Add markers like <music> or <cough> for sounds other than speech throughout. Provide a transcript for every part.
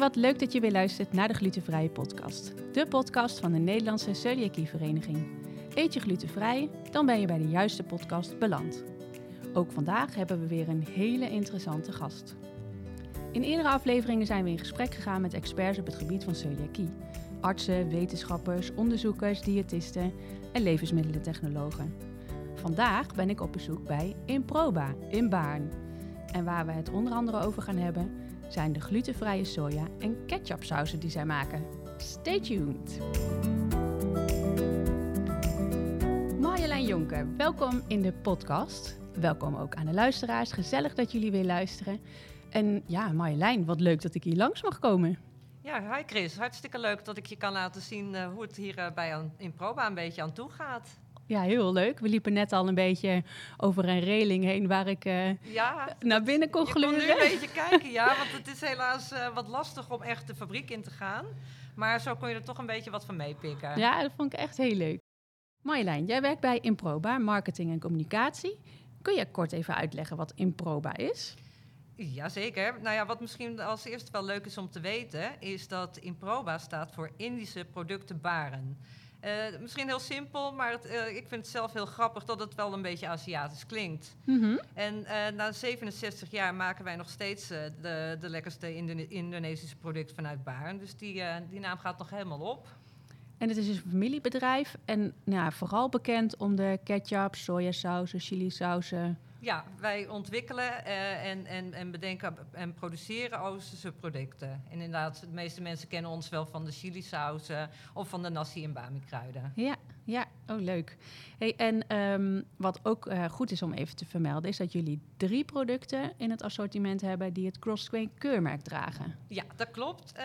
wat leuk dat je weer luistert naar de Glutenvrije Podcast. De podcast van de Nederlandse Celiakie-vereniging. Eet je glutenvrij, dan ben je bij de juiste podcast beland. Ook vandaag hebben we weer een hele interessante gast. In eerdere afleveringen zijn we in gesprek gegaan met experts op het gebied van celiakie. Artsen, wetenschappers, onderzoekers, diëtisten en levensmiddelentechnologen. Vandaag ben ik op bezoek bij Improba in Baarn. En waar we het onder andere over gaan hebben, zijn de glutenvrije soja en ketchupsausen die zij maken. Stay tuned! Marjolein Jonker, welkom in de podcast. Welkom ook aan de luisteraars. Gezellig dat jullie weer luisteren. En ja, Marjolein, wat leuk dat ik hier langs mag komen. Ja, hi Chris. Hartstikke leuk dat ik je kan laten zien uh, hoe het hier uh, bij aan, in Proba een beetje aan toe gaat. Ja, heel leuk. We liepen net al een beetje over een reling heen waar ik uh, ja, naar binnen kon gluren. Ik kon nu een beetje <laughs> kijken, ja. Want het is helaas uh, wat lastig om echt de fabriek in te gaan. Maar zo kon je er toch een beetje wat van meepikken. Ja, dat vond ik echt heel leuk. Marjolein, jij werkt bij Improba, marketing en communicatie. Kun je kort even uitleggen wat Improba is? Jazeker. Nou ja, wat misschien als eerste wel leuk is om te weten, is dat Improba staat voor Indische producten baren. Uh, misschien heel simpel, maar het, uh, ik vind het zelf heel grappig dat het wel een beetje Aziatisch klinkt. Mm -hmm. En uh, na 67 jaar maken wij nog steeds de, de lekkerste Indone Indonesische product vanuit Baarn. Dus die, die naam gaat nog helemaal op. En het is dus een familiebedrijf en nou, vooral bekend om de ketchup, sojasausen, chilisausen. Ja, wij ontwikkelen uh, en, en, en bedenken en produceren Oosterse producten. En inderdaad, de meeste mensen kennen ons wel van de chilisausen of van de nasi en bami kruiden. Ja, ja, oh leuk. Hey, en um, wat ook uh, goed is om even te vermelden, is dat jullie drie producten in het assortiment hebben die het Crossgrain keurmerk dragen. Ja, dat klopt. Uh,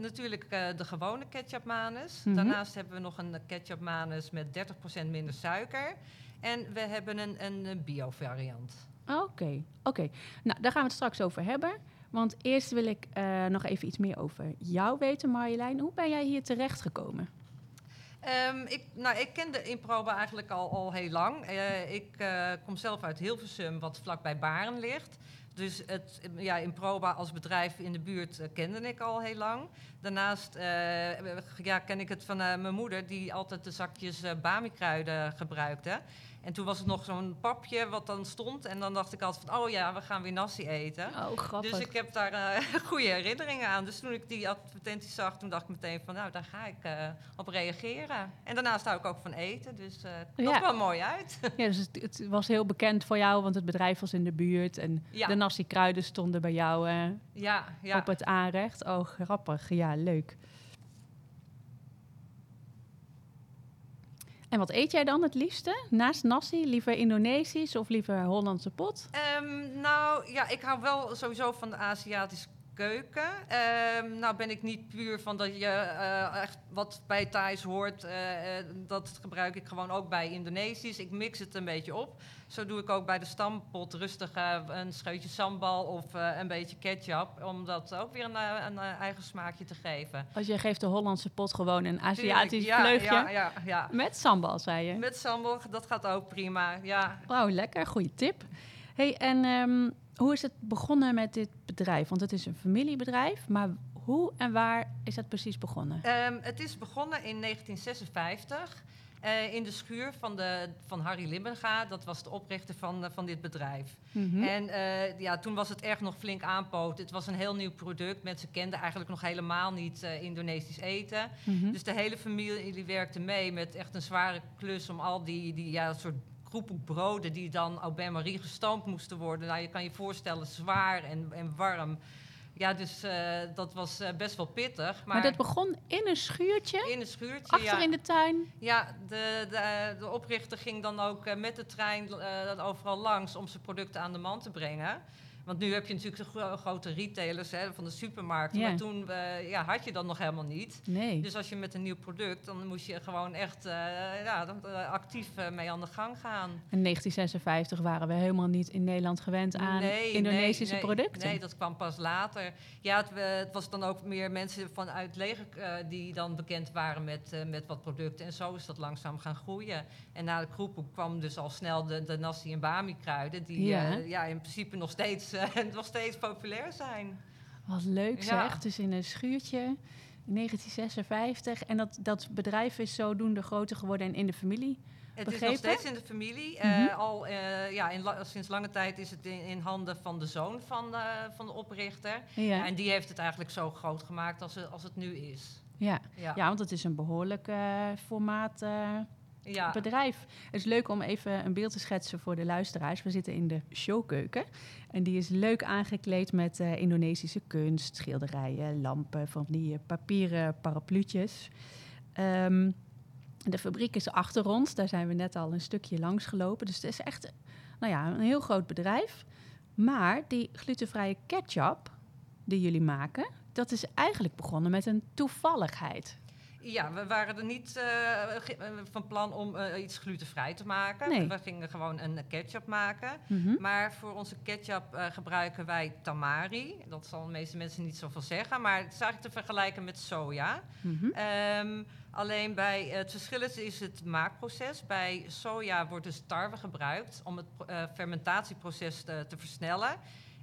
natuurlijk de gewone ketchup manus. Mm -hmm. Daarnaast hebben we nog een ketchup manus met 30% minder suiker. En we hebben een, een bio-variant. Oké, oké. Okay. Nou, daar gaan we het straks over hebben. Want eerst wil ik uh, nog even iets meer over jou weten, Marjolein. Hoe ben jij hier terecht gekomen? Um, ik, nou, ik ken de Improba eigenlijk al, al heel lang. Uh, ik uh, kom zelf uit Hilversum, wat vlakbij Baren ligt. Dus het, ja, Improba als bedrijf in de buurt uh, kende ik al heel lang. Daarnaast ja, ken ik het van mijn moeder, die altijd de zakjes bami-kruiden gebruikte. En toen was het nog zo'n papje wat dan stond. En dan dacht ik altijd van, oh ja, we gaan weer nasi eten. Oh, grappig. Dus ik heb daar uh, <laughs> goede herinneringen aan. Dus toen ik die advertenties zag, toen dacht ik meteen van, nou, daar ga ik uh, op reageren. En daarnaast hou ik ook van eten, dus uh, het ja. wel mooi uit. <laughs> ja, dus het, het, was heel bekend voor jou, want het bedrijf was in de buurt. En ja. de nasi-kruiden stonden bij jou ja, ja. op het aanrecht. Oh, grappig. Ja, leuk. En wat eet jij dan het liefste? Naast nasi, liever Indonesisch of liever Hollandse pot? Um, nou ja, ik hou wel sowieso van de Aziatische keuken. Um, nou ben ik niet puur van dat je uh, echt wat bij Thais hoort. Uh, dat gebruik ik gewoon ook bij Indonesisch. Ik mix het een beetje op. Zo doe ik ook bij de stampot rustig een scheutje sambal of een beetje ketchup. Om dat ook weer een, een, eigen smaakje te geven. Als je geeft de Hollandse pot gewoon een Aziatisch ja, vleugje. Ja, ja, ja. Met sambal, zei je? Met sambal, dat gaat ook prima, ja. Wauw, lekker. Goeie tip. Hey, en... Um, hoe is het begonnen met dit bedrijf? Want het is een familiebedrijf, maar hoe en waar is dat precies begonnen? Um, het is begonnen in 1956 uh, in de schuur van, de, van Harry Limbenga. Dat was de oprichter van, uh, van dit bedrijf. Mm -hmm. En uh, ja, toen was het erg nog flink aanpoot. Het was een heel nieuw product. Mensen kenden eigenlijk nog helemaal niet Indonesisch eten. Mm -hmm. Dus de hele familie die werkte mee met echt een zware klus om al die, die ja, soort groepen broden die dan au bain-marie gestoomd moesten worden. Nou, je kan je voorstellen, zwaar en, en warm. Ja, dus uh, dat was uh, best wel pittig. Maar, maar, dat begon in een schuurtje? In een schuurtje, Achter ja. in de tuin? Ja, de, de, de oprichter ging dan ook uh, met de trein overal langs om zijn producten aan de man te brengen. Want nu heb je natuurlijk de gro grote retailers hè, van de supermarkten. Maar toen uh, ja, had je dat nog helemaal niet. Nee. Dus als je met een nieuw product, dan moest je gewoon echt uh, ja, actief uh, mee aan de gang gaan. In 1956 waren we helemaal niet in Nederland gewend aan nee, Indonesische nee, producten. Nee, dat kwam pas later. Ja, het, het was dan ook meer mensen vanuit leger die dan bekend waren met, met wat producten. En zo is dat langzaam gaan groeien. En na de kroepen kwam dus al snel de, de nasi en bami kruiden. Die ja. ja in principe nog steeds <laughs> uh, nog steeds populair zijn. Wat leuk zeg. Dus in een schuurtje in 1956. En dat, dat bedrijf is zodoende groter geworden en in de familie. Het is nog steeds in de familie. Mm al uh, ja, in sinds lange tijd is het in, in handen van de zoon van de, van de oprichter. Ja. En die heeft het eigenlijk zo groot gemaakt als, het, als het nu is. Ja, ja. ja want het is een behoorlijk uh, formaat ja. bedrijf. Het is leuk om even een beeld te schetsen voor de luisteraars. We zitten in de showkeuken. En die is leuk aangekleed met uh, Indonesische kunst, schilderijen, lampen, van die papieren parapluutjes. Um, de fabriek is achter ons, daar zijn we net al een stukje langs gelopen. Dus het is echt nou ja, een heel groot bedrijf. Maar die glutenvrije ketchup die jullie maken, dat is eigenlijk begonnen met een toevalligheid. Ja, we waren er niet uh, van plan om uh, iets glutenvrij te maken. Nee. We gingen gewoon een ketchup maken. Mm -hmm. Maar voor onze ketchup gebruiken wij tamari. Dat zal de meeste mensen niet zoveel zeggen. Maar het is eigenlijk te vergelijken met soja. Mm -hmm. um, alleen bij het verschil is, is het maakproces. Bij soja wordt dus tarwe gebruikt om het fermentatieproces te, te versnellen.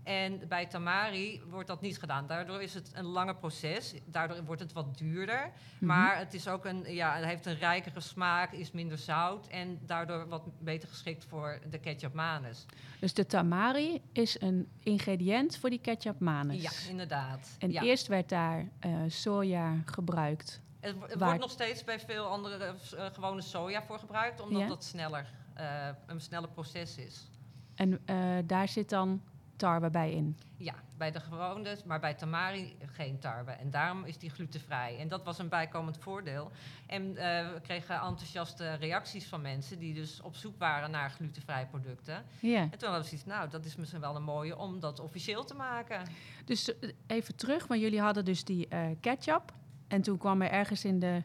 En bij Tamari wordt dat niet gedaan. Daardoor is het een langer proces. Daardoor wordt het wat duurder. Mhm. Maar het, is ook een, ja, het heeft een rijkere smaak, is minder zout. En daardoor wat beter geschikt voor de ketchup manus. Dus de Tamari is een ingrediënt voor die ketchup manus? Ja, inderdaad. En eerst werd daar uh, soja gebruikt. Het, wordt nog steeds bij veel andere uh, gewone soja voor gebruikt. Omdat ja? dat sneller, uh, een sneller proces is. En daar zit dan tarwe bij in? Ja, bij de gewone, maar bij tamari geen tarwe. En daarom is die glutenvrij. En dat was een bijkomend voordeel. En uh, we kregen enthousiaste reacties van mensen die dus op zoek waren naar glutenvrije producten. Ja. En toen hadden we zoiets, nou, dat is misschien wel een mooie om dat officieel te maken. Dus eh, even terug, want jullie hadden dus die uh, ketchup. En toen kwam er ergens in de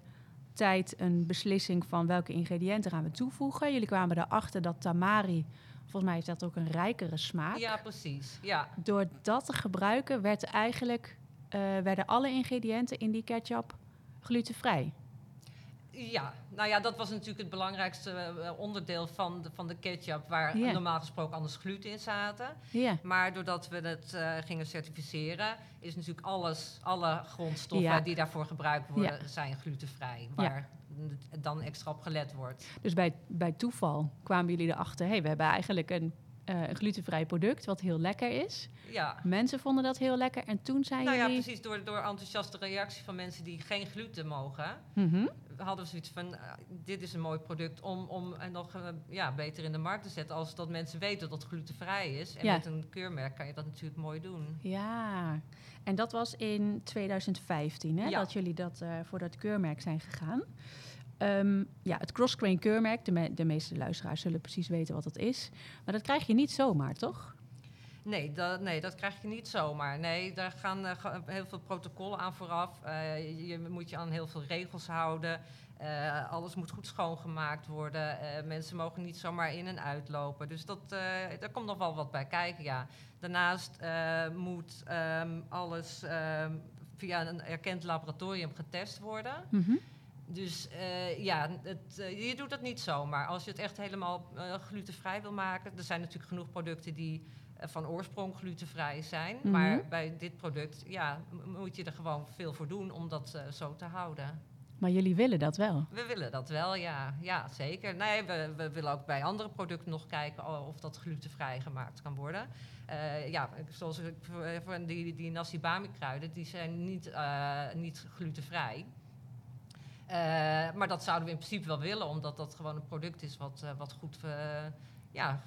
tijd een beslissing van welke ingrediënten gaan we toevoegen. Jullie kwamen erachter dat tamari Volgens mij heeft dat ook een rijkere smaak. Ja, precies. Ja. Door dat te gebruiken werd eigenlijk, uh, werden alle ingrediënten in die ketchup glutenvrij. Ja, nou ja, dat was natuurlijk het belangrijkste eh, onderdeel van de, van de ketchup, waar normaal gesproken anders gluten in zaten. Yeah. Maar doordat we het uh, gingen certificeren, is natuurlijk alles, alle grondstoffen die daarvoor gebruikt worden, zijn glutenvrij. Waar dan extra op gelet wordt. Dus bij, bij toeval kwamen jullie erachter, hé, hey, we hebben eigenlijk een uh, een glutenvrij product, wat heel lekker is. Ja. Mensen vonden dat heel lekker. En toen zijn nou jullie... ja, precies. Door, door enthousiaste reactie van mensen die geen gluten mogen... Mm hadden we zoiets van, uh, dit is een mooi product om, om en nog uh, ja, beter in de markt te zetten... als dat mensen weten dat het glutenvrij is. En ja. met een keurmerk kan je dat natuurlijk mooi doen. Ja, en dat was in 2015, hè, ja. dat jullie dat, voor dat keurmerk zijn gegaan. Um, ja, het crossgrain keurmerk, de, me de, meeste luisteraars zullen precies weten wat dat is. Maar dat krijg je niet zomaar, toch? Nee, dat, nee, dat krijg je niet zomaar. Nee, daar gaan uh, heel veel protocollen aan vooraf. Uh, je moet je aan heel veel regels houden. Uh, alles moet goed schoongemaakt worden. mensen mogen niet zomaar in en uitlopen. Dus dat, daar komt nog wel wat bij kijken, ja. Daarnaast moet um, alles um, via een erkend laboratorium getest worden. Mm -hmm. Dus uh, ja, het, uh, je doet dat niet zomaar. Als je het echt helemaal uh, glutenvrij wil maken, er zijn natuurlijk genoeg producten die van oorsprong glutenvrij zijn. Mm -hmm. Maar bij dit product ja, moet je er gewoon veel voor doen om dat zo te houden. Maar jullie willen dat wel? We willen dat wel, ja. Ja, zeker. Nee, we, we willen ook bij andere producten nog kijken of dat glutenvrij gemaakt kan worden. ja, zoals die, die nasi bami kruiden, die zijn niet, niet glutenvrij. Uh, maar dat zouden we in principe wel willen, omdat dat gewoon een product is wat, uh, wat goed uh, ja,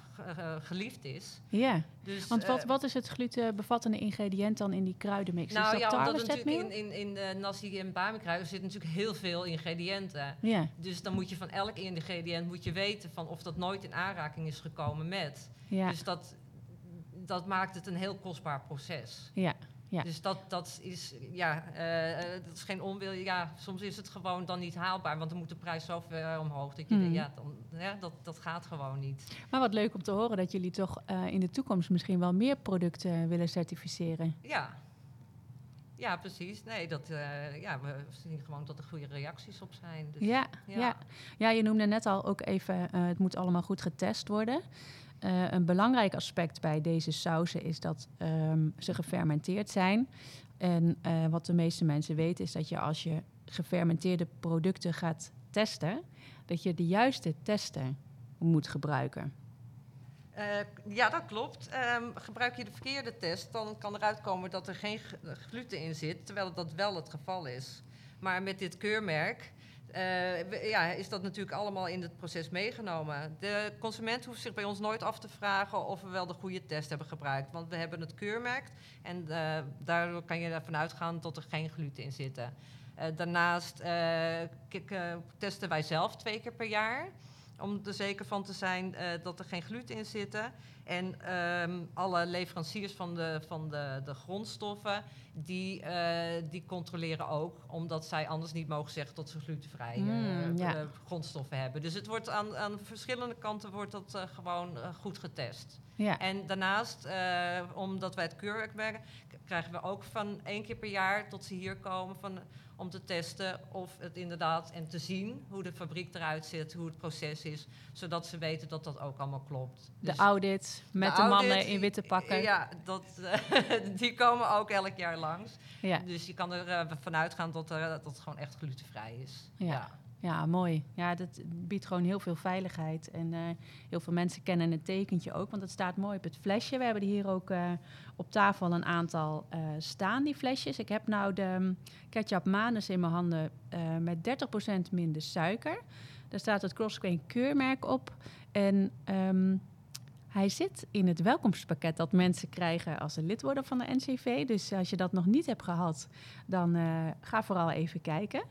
geliefd is. Ja, dus, want wat, wat is het glutenbevattende ingrediënt dan in die kruidenmix? Nou is dat ja, omdat natuurlijk in, in, in de nasi en bami kruiden zitten natuurlijk heel veel ingrediënten. Ja. Dus dan moet je van elk ingrediënt moet je weten van of dat nooit in aanraking is gekomen met. Ja. Dus dat, dat maakt het een heel kostbaar proces. Ja. Ja. Dus dat, dat, is, ja, uh, dat is geen onwil. Ja, soms is het gewoon dan niet haalbaar, want dan moet de prijs zo ver omhoog. Dat, je, mm. ja, dan, ja, dat, dat gaat gewoon niet. Maar wat leuk om te horen dat jullie toch uh, in de toekomst misschien wel meer producten willen certificeren. Ja, ja, precies. Nee, dat, uh, ja, we zien gewoon dat er goede reacties op zijn. Dus, ja, ja. Ja. ja, je noemde net al ook even, uh, het moet allemaal goed getest worden. Eh, een belangrijk aspect bij deze sauzen is dat ehm, ze gefermenteerd zijn. En eh, wat de meeste mensen weten is dat je als je gefermenteerde producten gaat testen, dat je de juiste testen moet gebruiken. Uh, ja, dat klopt. Um, gebruik je de verkeerde test, dan kan eruit komen dat er geen gluten in zit, terwijl dat wel het geval is. Maar met dit keurmerk uh, ja, is dat natuurlijk allemaal in het proces meegenomen. De consument hoeft zich bij ons nooit af te vragen of we wel de goede test hebben gebruikt. Want we hebben het keurmerk en uh, daardoor kan je ervan uitgaan dat er geen gluten in zitten. Uh, daarnaast testen wij zelf twee keer per jaar om er zeker van te zijn dat er geen gluten in zitten. En um, alle leveranciers van de, van de, de grondstoffen, die, uh, die controleren ook, omdat zij anders niet mogen zeggen dat ze glutenvrije mm, ja. uh, grondstoffen hebben. Dus het wordt aan, aan verschillende kanten wordt dat uh, gewoon goed getest. Ja. En daarnaast, omdat wij het keurwerk werken, krijgen we ook van één keer per jaar tot ze hier komen van om te testen of het inderdaad en te zien hoe de fabriek eruit ziet, hoe het proces is, zodat ze weten dat dat ook allemaal klopt. De dus audit met de, mannen in witte pakken. Ja, dat, <laughs> die komen ook elk jaar langs. Ja. Dus je kan er uh, vanuit gaan dat, er, dat het gewoon echt glutenvrij is. ja. Ja, mooi. Ja, dat biedt gewoon heel veel veiligheid. En uh, heel veel mensen kennen het tekentje ook, want het staat mooi op het flesje. We hebben hier ook uh, op tafel een aantal uh, staan, die flesjes. Ik heb nou de um, ketchup manus in mijn handen met 30% minder suiker. Daar staat het Crossgrain keurmerk op. En um, hij zit in het welkomstpakket dat mensen krijgen als ze lid worden van de NCV. Dus als je dat nog niet hebt gehad, dan uh, ga vooral even kijken.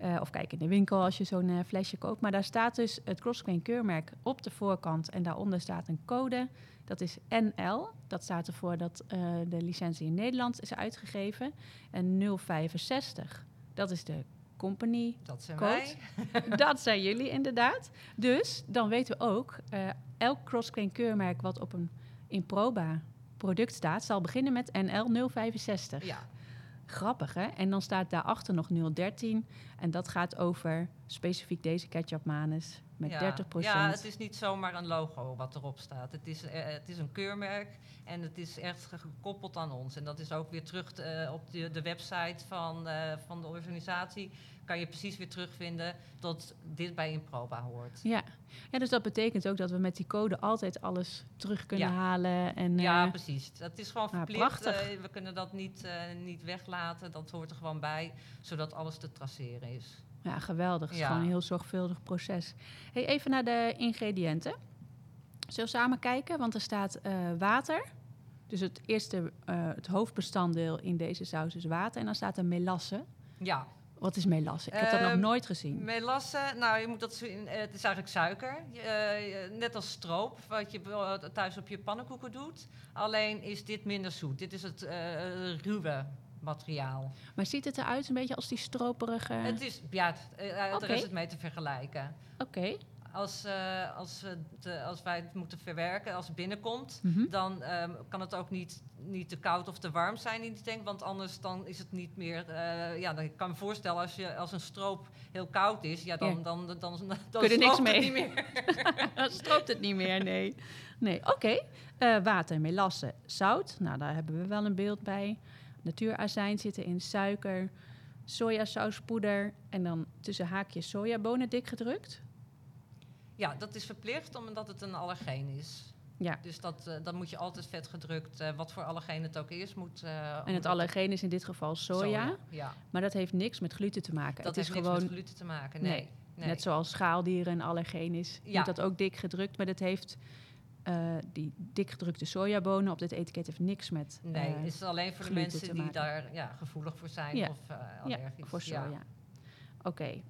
Uh, of kijk in de winkel als je zo'n uh, flesje koopt. Maar daar staat dus het Crossgrain keurmerk op de voorkant. En daaronder staat een code. Dat is NL. Dat staat ervoor dat de licentie in Nederland is uitgegeven. En 065. Dat is de company Dat zijn wij. <laughs> dat zijn jullie inderdaad. Dus dan weten we ook, elk crossgrain keurmerk wat op een Improba product staat, zal beginnen met NL 065. Ja. Grappig, hè? En dan staat daarachter nog 013. En dat gaat over specifiek deze ketchup manus met ja. 30%. Ja, het is niet zomaar een logo wat erop staat. Het is, uh, het is een keurmerk en het is echt gekoppeld aan ons. En dat is ook weer terug uh, op de, de, website van, uh, van de organisatie. Kan je precies weer terugvinden dat dit bij Improba hoort. Ja. ja, dus dat betekent ook dat we met die code altijd alles terug kunnen ja. halen. En, ja, precies. Dat is gewoon verplicht. we kunnen dat niet, niet weglaten. Dat hoort er gewoon bij, zodat alles te traceren is. Ja, geweldig. Het is gewoon een heel zorgvuldig proces. Hey, even naar de ingrediënten. Zullen we samen kijken? Want er staat uh, water. Dus het eerste, uh, het hoofdbestanddeel in deze saus is water. En dan staat er melasse. Ja. Wat is melasse? Ik heb dat nog ehm, nooit gezien. Melasse, nou, je moet dat zien. Eh, het is eigenlijk suiker. Uh, net als stroop, wat je thuis op je pannenkoeken doet. Alleen is dit minder zoet. Dit is het ruwe materiaal. Maar ziet het eruit een beetje als die stroperige... Het is, ja, okay. er is het mee te vergelijken. Oké. Als, uh, als, als wij het moeten verwerken, als het binnenkomt, mm -hmm. dan um, kan het ook niet, niet te koud of te warm zijn in die tank. Want anders dan is het niet meer. Uh, ja, dan kan ik me voorstellen als, je, als een stroop heel koud is, ja, dan, ja. dan, dan, dan, dan, dan Kun je niks mee. niet meer. <laughs> dan stroopt het niet meer, nee. Nee, oké. Okay. water, melasse, zout. Nou, daar hebben we wel een beeld bij natuurazijn zitten in suiker, sojasausppoeder en dan tussen haakjes sojabonen dik gedrukt? Ja, dat is verplicht omdat het een allergeen is. Ja. Dus dat, uh, dan moet je altijd vet gedrukt, uh, wat voor allergeen het ook is. Moet, uh, en het allergeen is in dit geval soja, soja, ja. maar dat heeft niks met gluten te maken. Dat het heeft is niks met gluten te maken, nee. nee. nee. Net zoals schaaldieren een allergeen is, ja. moet dat ook dik gedrukt, maar dat heeft uh, die dikgedrukte sojabonen op dit etiket heeft niks met. Nee, uh, is alleen voor de mensen die daar ja, gevoelig voor zijn ja. of uh, allergisch. Ja, voor soja. Ja. Oké. Okay.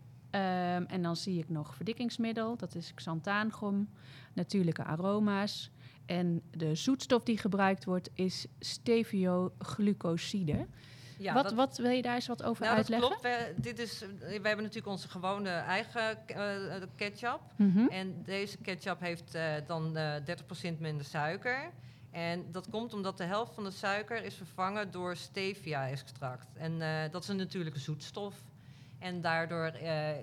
Um, en dan zie ik nog verdikkingsmiddel, dat is xanthaangum, natuurlijke aroma's. En de zoetstof die gebruikt wordt is stevioglucoside. Ja, wat, dat, wat, wil je daar eens wat over nou, uitleggen? Dat klopt. We, dit is, we hebben natuurlijk onze gewone eigen uh, ketchup. Mm -hmm. En deze ketchup heeft uh, dan uh, 30% minder suiker. En dat komt omdat de helft van de suiker is vervangen door stevia-extract. En dat is een natuurlijke zoetstof. En daardoor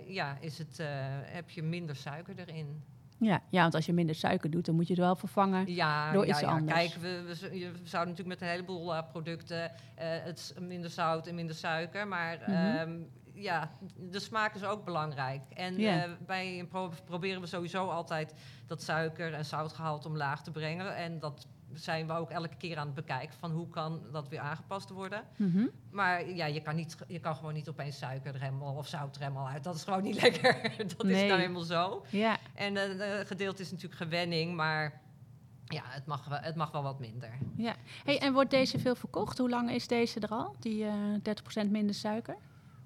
ja, is het, heb je minder suiker erin. Ja, ja, want als je minder suiker doet, dan moet je het wel vervangen. Ja, door iets ja. anders. Kijk, we, we, je- natuurlijk met een heleboel eh, producten eh, het minder zout en minder suiker, maar Mhm. ehm, ja, de smaak is ook belangrijk. En eh, bij pro proberen we sowieso altijd dat suiker- en zoutgehalte omlaag te brengen. En dat zijn we ook elke keer aan het bekijken van hoe kan dat weer aangepast worden. Mhm. Maar ja, je kan, niet, je kan gewoon niet opeens suiker er helemaal of zout er helemaal uit. Dat is gewoon niet <laughs> lekker. dat Nee. is nou helemaal zo. Ja, En eh, een gedeelte is natuurlijk gewenning, maar ja, het mag, wel, het mag wel wat minder. ja. Hey, en wordt deze veel verkocht? Hoe lang is deze er al, die eh 30% minder suiker?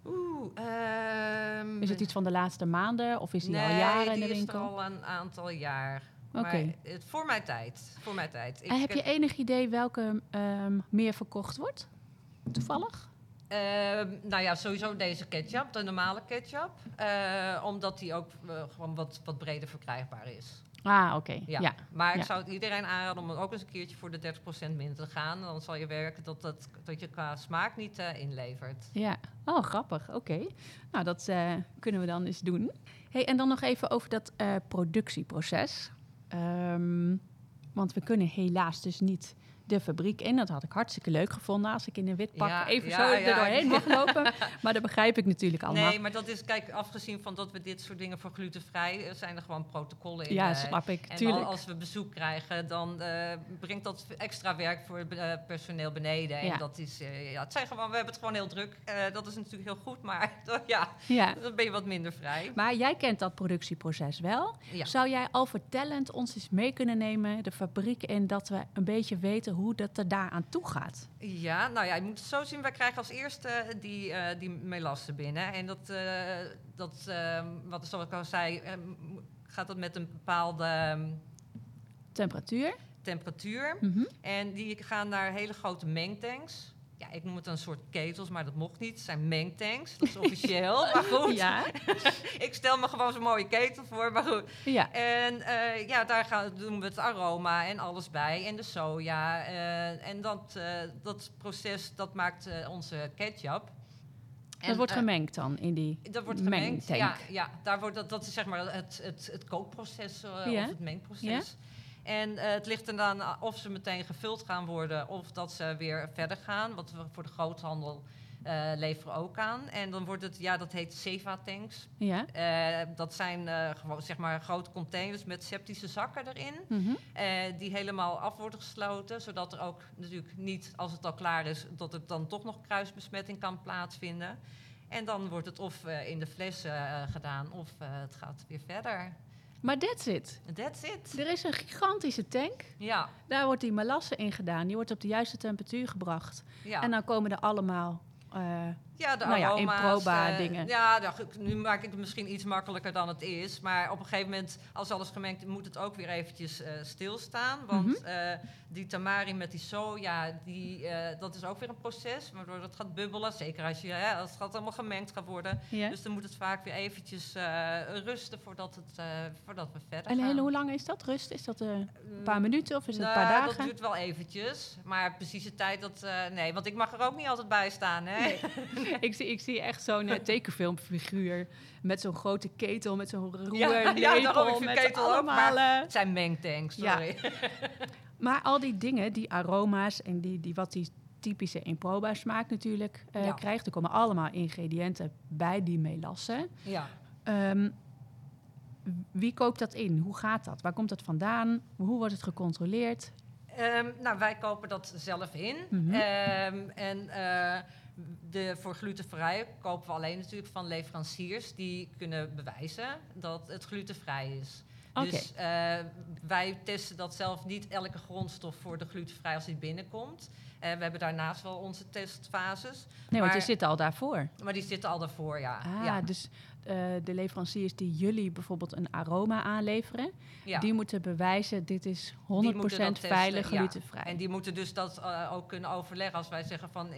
Oeh, ehm, Is het iets van de laatste maanden of is die nee, al jaren in die de is winkel? er al een aantal jaar. Oké. Voor mijn tijd. Voor mijn tijd. En heb je enig idee welke ehm, meer verkocht wordt? Toevallig? Ehm, nou ja, sowieso deze ketchup, de normale ketchup. eh, omdat die ook eh, gewoon wat, wat breder verkrijgbaar is. Ah, oké. Ja. Ja. Maar Ja. ik zou iedereen aanraden om ook eens een keertje voor de 30% minder te gaan. Dan zal je werken dat, dat, dat je qua smaak niet eh, inlevert. Ja, oh grappig. Oké. Nou, dat eh, kunnen we dan eens doen. Hey, en dan nog even over dat eh, productieproces. Ehm, want we kunnen helaas dus niet de fabriek in. Dat had ik hartstikke leuk gevonden als ik in een wit pak Ja, even ja, zo er doorheen mag <laughs> lopen. Maar dat begrijp ik natuurlijk allemaal. Nee, maar dat is, kijk, afgezien van dat we dit soort dingen voor glutenvrij, eh, zijn er gewoon protocollen in. ja, eh, snap ik. en Tuurlijk. al- als we bezoek krijgen, dan eh, brengt dat extra werk voor het personeel beneden. Ja. En dat is, ja, het zijn gewoon, we hebben het gewoon heel druk. Dat is natuurlijk heel goed, maar <laughs> ja, Ja. dan ben je wat minder vrij. Maar jij kent dat productieproces wel. Zou jij al vertellend ons eens mee kunnen nemen, de fabriek in, dat we een beetje weten hoe dat er daar aan toe gaat? Ja, nou ja, je moet het zo zien. Wij krijgen als eerste die, eh die melassen binnen. En dat, eh, dat eh, wat zoals ik al zei, eh, m- gaat dat met een bepaalde ehm, Temperatuur? temperatuur. Mhm. En die gaan naar hele grote mengtanks. Ja, ik noem het een soort ketels, maar dat mocht niet. Het zijn mengtanks, dat is officieel. <laughs> maar goed, Ja. <laughs> ik stel me gewoon zo'n mooie ketel voor, maar goed. ja. En eh, ja, daar gaan, doen we het aroma en alles bij. En de soja. eh, en dat, eh, dat proces, dat maakt onze ketchup. Dat En, wordt eh, gemengd dan in die dat wordt gemengd. mengtank. Ja, ja daar wordt dat, dat is zeg maar het, het, het kookproces Ja. of het mengproces. En eh, het ligt er dan of ze meteen gevuld gaan worden of dat ze weer verder gaan. Wat we voor de groothandel eh, leveren ook aan. En dan wordt het, ja, dat heet Seva-tanks. Ja. Eh, dat zijn gewoon zeg maar grote containers met septische zakken erin. Mhm. die helemaal af worden gesloten. Zodat er ook natuurlijk niet, als het al klaar is, dat er dan toch nog kruisbesmetting kan plaatsvinden. En dan wordt het of in de fles eh, gedaan of het gaat weer verder. Maar that's it. That's it. Er is een gigantische tank. Ja, Daar wordt die melasse in gedaan. Die wordt op de juiste temperatuur gebracht. ja. En dan komen er allemaal... eh, Ja, de Nou ja, aroma's. inproba eh, dingen. Ja, nou, nu maak ik het misschien iets makkelijker dan het is. Maar op een gegeven moment, als alles gemengd is, moet het ook weer eventjes eh, stilstaan. Want Mhm. eh, die tamari met die soja, die, dat is ook weer een proces. Waardoor het gaat bubbelen. Zeker als, je, ja, als het gaat allemaal gemengd gaat worden. ja. Dus dan moet het vaak weer eventjes rusten voordat, het, voordat we verder En gaan. hele, hoe lang is dat rust? Is dat een Mm, paar minuten of is het een nou, paar dagen? Dat duurt wel eventjes. Maar precies de tijd, dat, nee. Want ik mag er ook niet altijd bij staan, hè? <laughs> <laughs> ik, zie, ik zie echt zo'n eh, tekenfilmfiguur met zo'n grote ketel, met zo'n roer, Ja, <laughs> ja, lepel, daarom, ik met ketel ook, allemaal... eh, Het zijn mengtanks, Ja. sorry. <laughs> Maar al die dingen, die aroma's en die, die wat die typische improba smaak natuurlijk eh, Ja. krijgt, er komen allemaal ingrediënten bij die melasse. Ja. Ehm, wie koopt dat in? Hoe gaat dat? Waar komt dat vandaan? Hoe wordt het gecontroleerd? Ehm, nou, wij kopen dat zelf in. Mhm. Ehm, en de, voor glutenvrij kopen we alleen natuurlijk van leveranciers die kunnen bewijzen dat het glutenvrij is. Dus eh, wij testen dat zelf niet elke grondstof voor de glutenvrij als die binnenkomt. Eh, we hebben daarnaast wel onze testfases. Nee, want je Maar- zit al daarvoor. Maar die zitten al daarvoor, ja. Ah, ja. dus eh, de leveranciers die jullie bijvoorbeeld een aroma aanleveren, ja. die moeten bewijzen dit is 100% Die moeten dat testen, veilig ja. glutenvrij. En die moeten dus dat eh, ook kunnen overleggen als wij zeggen van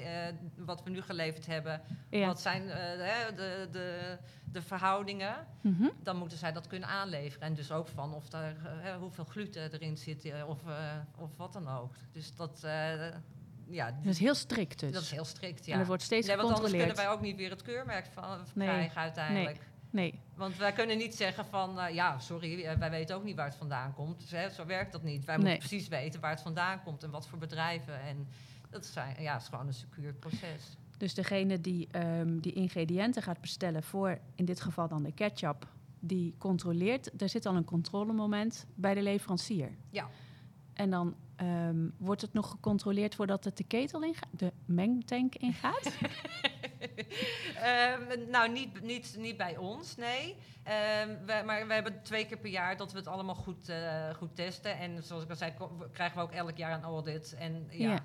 wat we nu geleverd hebben, ja. wat zijn de, de, de verhoudingen, Mhm. dan moeten zij dat kunnen aanleveren. En dus ook van of daar, hoeveel gluten erin zit of, of wat dan ook. Dus dat, eh, ja, Dat is heel strikt dus. dat is heel strikt. Ja. En dat wordt steeds nee, want anders kunnen wij ook niet weer het keurmerk van Nee, krijgen uiteindelijk. Nee. Want wij kunnen niet zeggen van, uh, ja, sorry, wij weten ook niet waar het vandaan komt. Dus, hè, zo werkt dat niet. Wij Nee. moeten precies weten waar het vandaan komt en wat voor bedrijven. En dat is, ja, is gewoon een secuur proces. Dus degene die ehm, die ingrediënten gaat bestellen voor, in dit geval dan de ketchup, die controleert, er zit al een controlemoment bij de leverancier. Ja. En dan ehm, wordt het nog gecontroleerd voordat het de ketel ingaat, de mengtank ingaat? <laughs> Ehm, nou, niet, niet, niet bij ons, nee. Ehm, we, maar we hebben twee keer per jaar dat we het allemaal goed, eh, goed testen. En zoals ik al zei, krijgen we ook elk jaar een audit. En ja, Ja.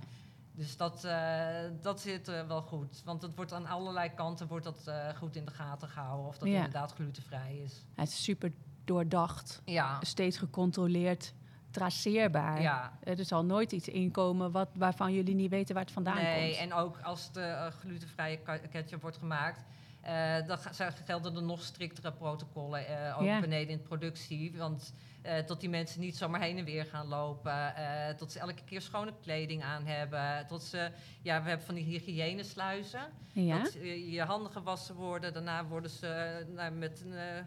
dus dat, eh, dat zit eh, wel goed. Want het wordt aan allerlei kanten wordt dat, goed in de gaten gehouden. Of dat Ja. inderdaad glutenvrij is. Het is super doordacht, Ja, steeds gecontroleerd, traceerbaar. ja. Er zal nooit iets inkomen wat, waarvan jullie niet weten waar het vandaan nee, komt. en ook als de eh, glutenvrije ka- ketchup wordt gemaakt... eh, dan gelden er nog striktere protocollen, eh, ook beneden in productie. Want eh, tot die mensen niet zomaar heen en weer gaan lopen. eh, tot ze elke keer schone kleding aan hebben. Tot ze, ja, we hebben van die hygiënesluizen. ja? Dat eh, je handen gewassen worden. Daarna worden ze eh, nou, met een eh,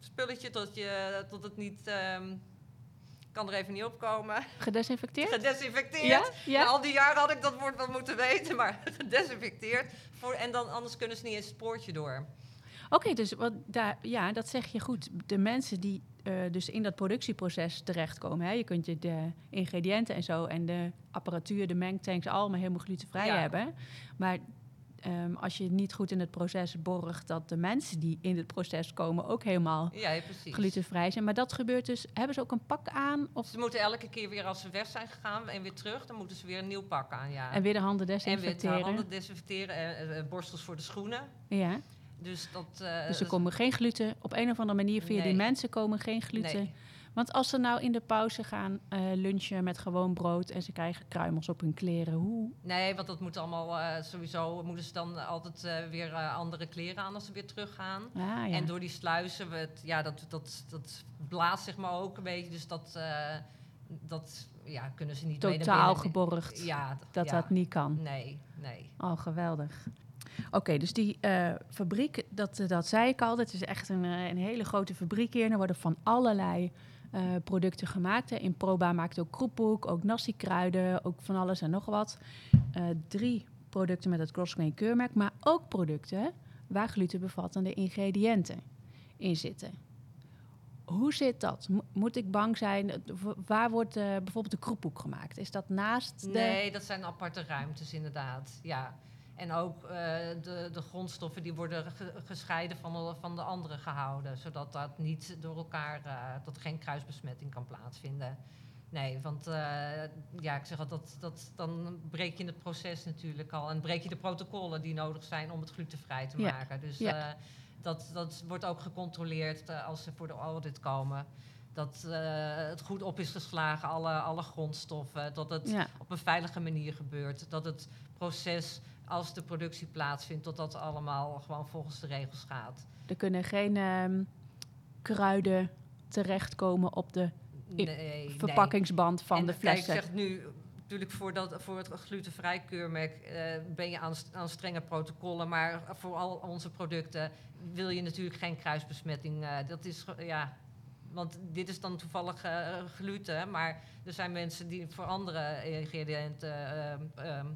spulletje tot, je, tot het niet... ehm, kan er even niet opkomen. Gedesinfecteerd? Gedesinfecteerd. Ja? Al die jaren had ik dat woord wel moeten weten, maar <laughs> gedesinfecteerd. Voor, en dan, anders kunnen ze niet eens het spoortje door. Oké, dus wat daar, ja, dat zeg je goed. De mensen die eh, dus in dat productieproces terechtkomen. Hè, je kunt je de ingrediënten en zo en de apparatuur, de mengtanks, allemaal helemaal glutenvrij Ja. hebben. Maar ehm, als je niet goed in het proces borgt dat de mensen die in het proces komen ook helemaal Ja, glutenvrij zijn. Maar dat gebeurt dus, hebben ze ook een pak aan of, Ze moeten elke keer weer als ze weg zijn gegaan en weer terug, dan moeten ze weer een nieuw pak aan. Ja. en weer de handen En weer de desinfecteren? handen desinfecteren, en eh, borstels voor de schoenen. Ja, Dus dat. eh, dus er komen geen gluten. Op een of andere manier via die mensen komen geen gluten. Nee. Want als ze nou in de pauze gaan eh, lunchen met gewoon brood en ze krijgen kruimels op hun kleren, hoe? Nee, want dat moet allemaal eh, sowieso. Moeten ze dan altijd eh, weer andere kleren aan als ze weer teruggaan. Ah, ja. En door die sluizen, we het, ja, dat, dat, dat blaast zeg maar ook een beetje. Dus dat, dat ja, kunnen ze niet Totaal geborgd Ja, dat ja. dat niet kan. Nee, nee. Oh, geweldig. Oké, dus die fabriek, dat, dat zei ik al, dat is echt een, een hele grote fabriek hier. En er worden van allerlei eh, producten gemaakt. In Proba maakt ook kroephoek, ook nasi-kruiden, ook van alles en nog wat. Eh, drie producten met het Crossgrain keurmerk, maar ook producten waar glutenbevattende ingrediënten in zitten. Hoe zit dat? Mo- Moet ik bang zijn? Waar wordt eh, bijvoorbeeld de kroephoek gemaakt? Is dat naast de... Nee, dat zijn aparte ruimtes inderdaad. Ja. En ook eh, de, de grondstoffen die worden ge- gescheiden van de, van de andere gehouden. Zodat dat niet door elkaar, eh, dat geen kruisbesmetting kan plaatsvinden. Nee, want eh, ja, ik zeg al, dat, dat, dan breek je het proces natuurlijk al. En breek je de protocollen die nodig zijn om het glutenvrij te Ja, maken. Dus ja. dat, dat wordt ook gecontroleerd als ze voor de audit komen. Dat het goed op is geslagen, alle, alle grondstoffen. Dat het Ja. op een veilige manier gebeurt. Dat het proces, als de productie plaatsvindt, dat dat allemaal gewoon volgens de regels gaat. Er kunnen geen ehm, kruiden terechtkomen op de Nee, verpakkingsband van En de flessen. Ik zeg nu, natuurlijk voor, dat, voor het glutenvrij keurmerk eh, ben je aan, aan strenge protocollen. Maar voor al onze producten wil je natuurlijk geen kruisbesmetting. eh, dat is, ja, want dit is dan toevallig eh, gluten. Maar er zijn mensen die voor andere ingrediënten ehm, ehm,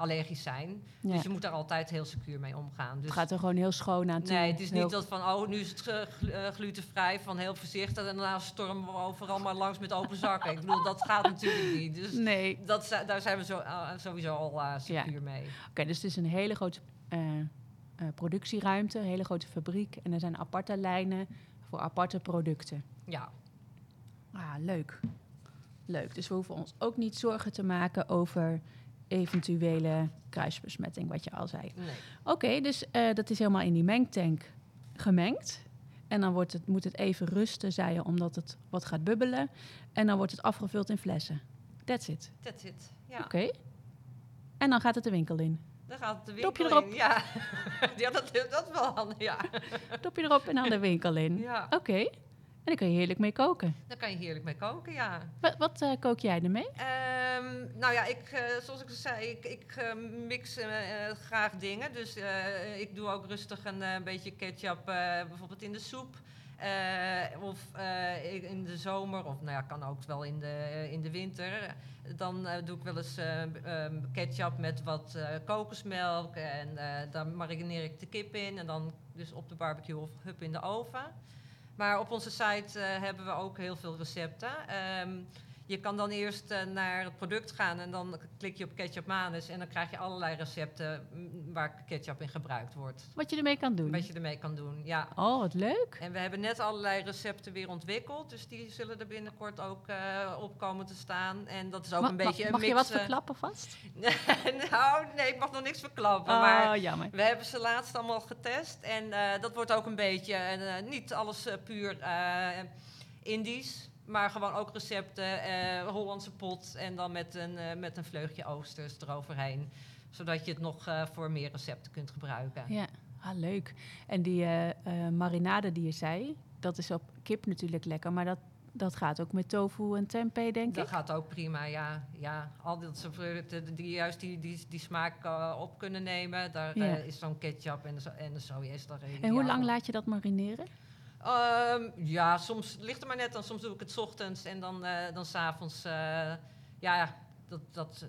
allergisch zijn. Ja. Dus je moet daar altijd heel secuur mee omgaan. Dus het gaat er gewoon heel schoon aan toe. Nee, het is Heel- niet dat van, oh, nu is het eh, glu- glutenvrij, van heel voorzichtig. En daarna stormen we overal maar langs met open zakken. Ik bedoel, dat gaat natuurlijk niet. Dus Nee. Oké, dat, daar zijn we zo, eh, sowieso al eh secuur mee. dus het is een hele grote productieruimte, een hele grote fabriek. En er zijn aparte lijnen voor aparte producten. Ja, Ah, leuk. Leuk. Dus we hoeven ons ook niet zorgen te maken over eventuele kruisbesmetting, wat je al zei. nee. Oké, dus eh, dat is helemaal in die mengtank gemengd. En dan wordt het, moet het even rusten, zei je, omdat het wat gaat bubbelen. En dan wordt het afgevuld in flessen. That's it. That's it. Ja, Oké. En dan gaat het de winkel in. dan gaat het de winkel erop. in. Ja, <laughs> ja dat, dat is wel handig, ja. Dopje erop en dan de winkel in. ja. Oké. En dan kun je heerlijk mee koken. Daar kan je heerlijk mee koken, ja. Wat, wat eh, kook jij ermee? Ehm, Ehm, nou ja, ik, uh, zoals ik zei, ik, ik uh, mix uh, graag dingen. Dus ik doe ook rustig een beetje ketchup bijvoorbeeld in de soep. of in de zomer, of nou ja, kan ook wel in de, in de winter. Dan doe ik wel eens um, ketchup met wat kokosmelk. En daar marineer ik de kip in. En dan dus op de barbecue of hup in de oven. Maar op onze site hebben we ook heel veel recepten. Um, je kan dan eerst uh, naar het product gaan en dan klik je op ketchup manus en dan krijg je allerlei recepten mm, waar ketchup in gebruikt wordt. Wat je ermee kan doen? Wat je ermee kan doen, ja. Oh, wat leuk. En we hebben net allerlei recepten weer ontwikkeld, dus die zullen er binnenkort ook uh, op komen te staan. En dat is ook Ma een beetje mag, mag je wat verklappen vast? <laughs> nou, nee, ik mag nog niks verklappen. Oh, maar jammer. we hebben ze laatst allemaal getest en uh, dat wordt ook een beetje, niet alles puur Indisch. Maar gewoon ook recepten, uh, Hollandse pot en dan met een, uh, met een vleugje oosters eroverheen. Zodat je het nog uh, voor meer recepten kunt gebruiken. Ja, ah, leuk. En die marinade die je zei, dat is op kip natuurlijk lekker. Maar dat, dat gaat ook met tofu en tempeh, denk dat ik? Dat gaat ook prima, ja. ja al dat soort die juist die, die, die smaak op kunnen nemen. Daar ja. is zo'n ketchup en de, en de soja is daar En hoe lang laat je dat marineren? Um, ja, soms ligt er maar net aan. Soms doe ik het ochtends en dan, uh, dan s'avonds. Uh, ja, dat, dat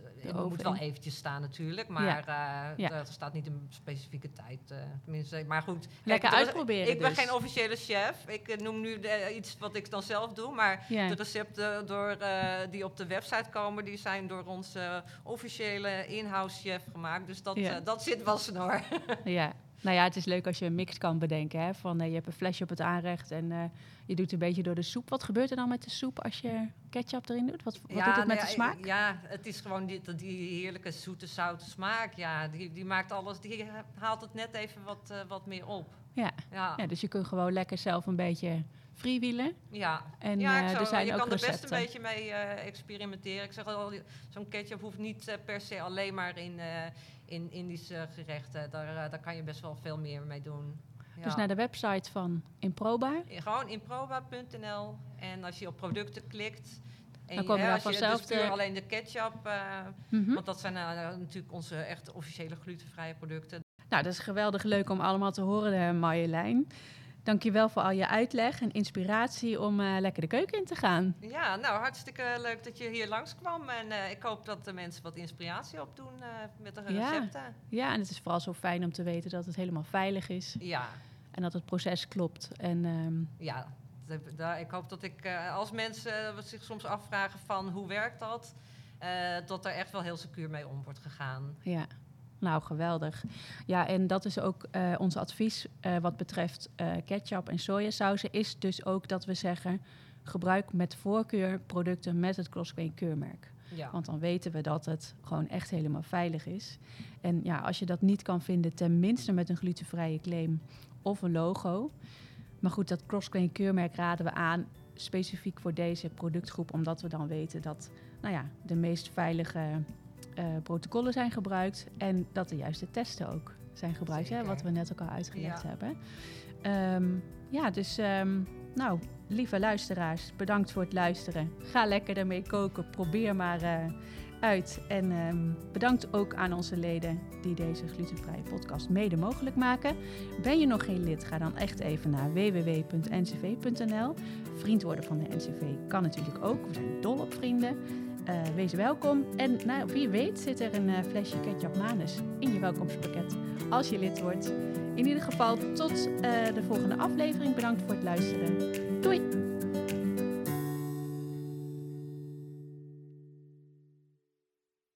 moet wel eventjes staan natuurlijk. Maar ja. Uh, ja. er staat niet een specifieke tijd. tenminste, maar goed. Lekker kijk, uitproberen Ik ben dus. geen officiële chef. Ik noem nu de, iets wat ik dan zelf doe. Maar ja. de recepten door, die op de website komen... die zijn door onze officiële in-house chef gemaakt. Dus dat, dat zit wel snor. ja. <laughs> Nou ja, het is leuk als je een mix kan bedenken. Hè? Van, uh, je hebt een flesje op het aanrecht en uh, je doet een beetje door de soep. Wat gebeurt er dan met de soep als je ketchup erin doet? Wat, wat ja, doet het met nou, de smaak? Ja, het is gewoon die, die heerlijke zoete, zoute smaak. Ja, die, die maakt alles, die haalt het net even wat, uh, wat meer op. Ja. Ja. ja, dus je kunt gewoon lekker zelf een beetje freewheelen. Ja, en, ja er zijn je ook kan er best een beetje mee experimenteren. Ik zeg al, zo'n ketchup hoeft niet per se alleen maar in, in Indische gerechten. Daar, daar kan je best wel veel meer mee doen. Ja. Dus naar de website van Improba? Gewoon improba.nl. En als je op producten klikt... En dan komen als je dus puur alleen de ketchup... mm -hmm. Want dat zijn natuurlijk onze echt officiële glutenvrije producten. Nou, dat is geweldig leuk om allemaal te horen, Marjolein. Dankjewel voor al je uitleg en inspiratie om uh, lekker de keuken in te gaan. Ja, nou hartstikke leuk dat je hier langskwam. En uh, ik hoop dat de mensen wat inspiratie opdoen uh, met de recepten. Ja. ja, en het is vooral zo fijn om te weten dat het helemaal veilig is. Ja. En dat het proces klopt. En, um, ja, ik hoop dat ik, als mensen zich soms afvragen van hoe werkt dat... dat er echt wel heel secuur mee om wordt gegaan. Ja. Nou, geweldig. Ja, en dat is ook uh, ons advies uh, wat betreft uh, ketchup en sojasausen, is dus ook dat we zeggen, gebruik met voorkeur producten met het Crossgrain keurmerk. Ja. Want dan weten we dat het gewoon echt helemaal veilig is. En ja, als je dat niet kan vinden, tenminste met een glutenvrije claim of een logo. Maar goed, dat Crossgrain keurmerk raden we aan specifiek voor deze productgroep, omdat we dan weten dat nou ja, de meest veilige uh, protocollen zijn gebruikt en dat de juiste testen ook zijn gebruikt, hè, wat we net ook al uitgelegd Ja. hebben. Ehm, ja, dus ehm, nou, lieve luisteraars, bedankt voor het luisteren. Ga lekker ermee koken, probeer maar eh, uit. En ehm, bedankt ook aan onze leden die deze glutenvrije podcast mede mogelijk maken. Ben je nog geen lid, ga dan echt even naar www.ncv.nl. Vriend worden van de NCV kan natuurlijk ook. We zijn dol op vrienden. Uh, wees welkom. En nou, wie weet zit er een uh, flesje ketchup manus in je welkomstpakket als je lid wordt. In ieder geval tot uh, de volgende aflevering. Bedankt voor het luisteren. Doei!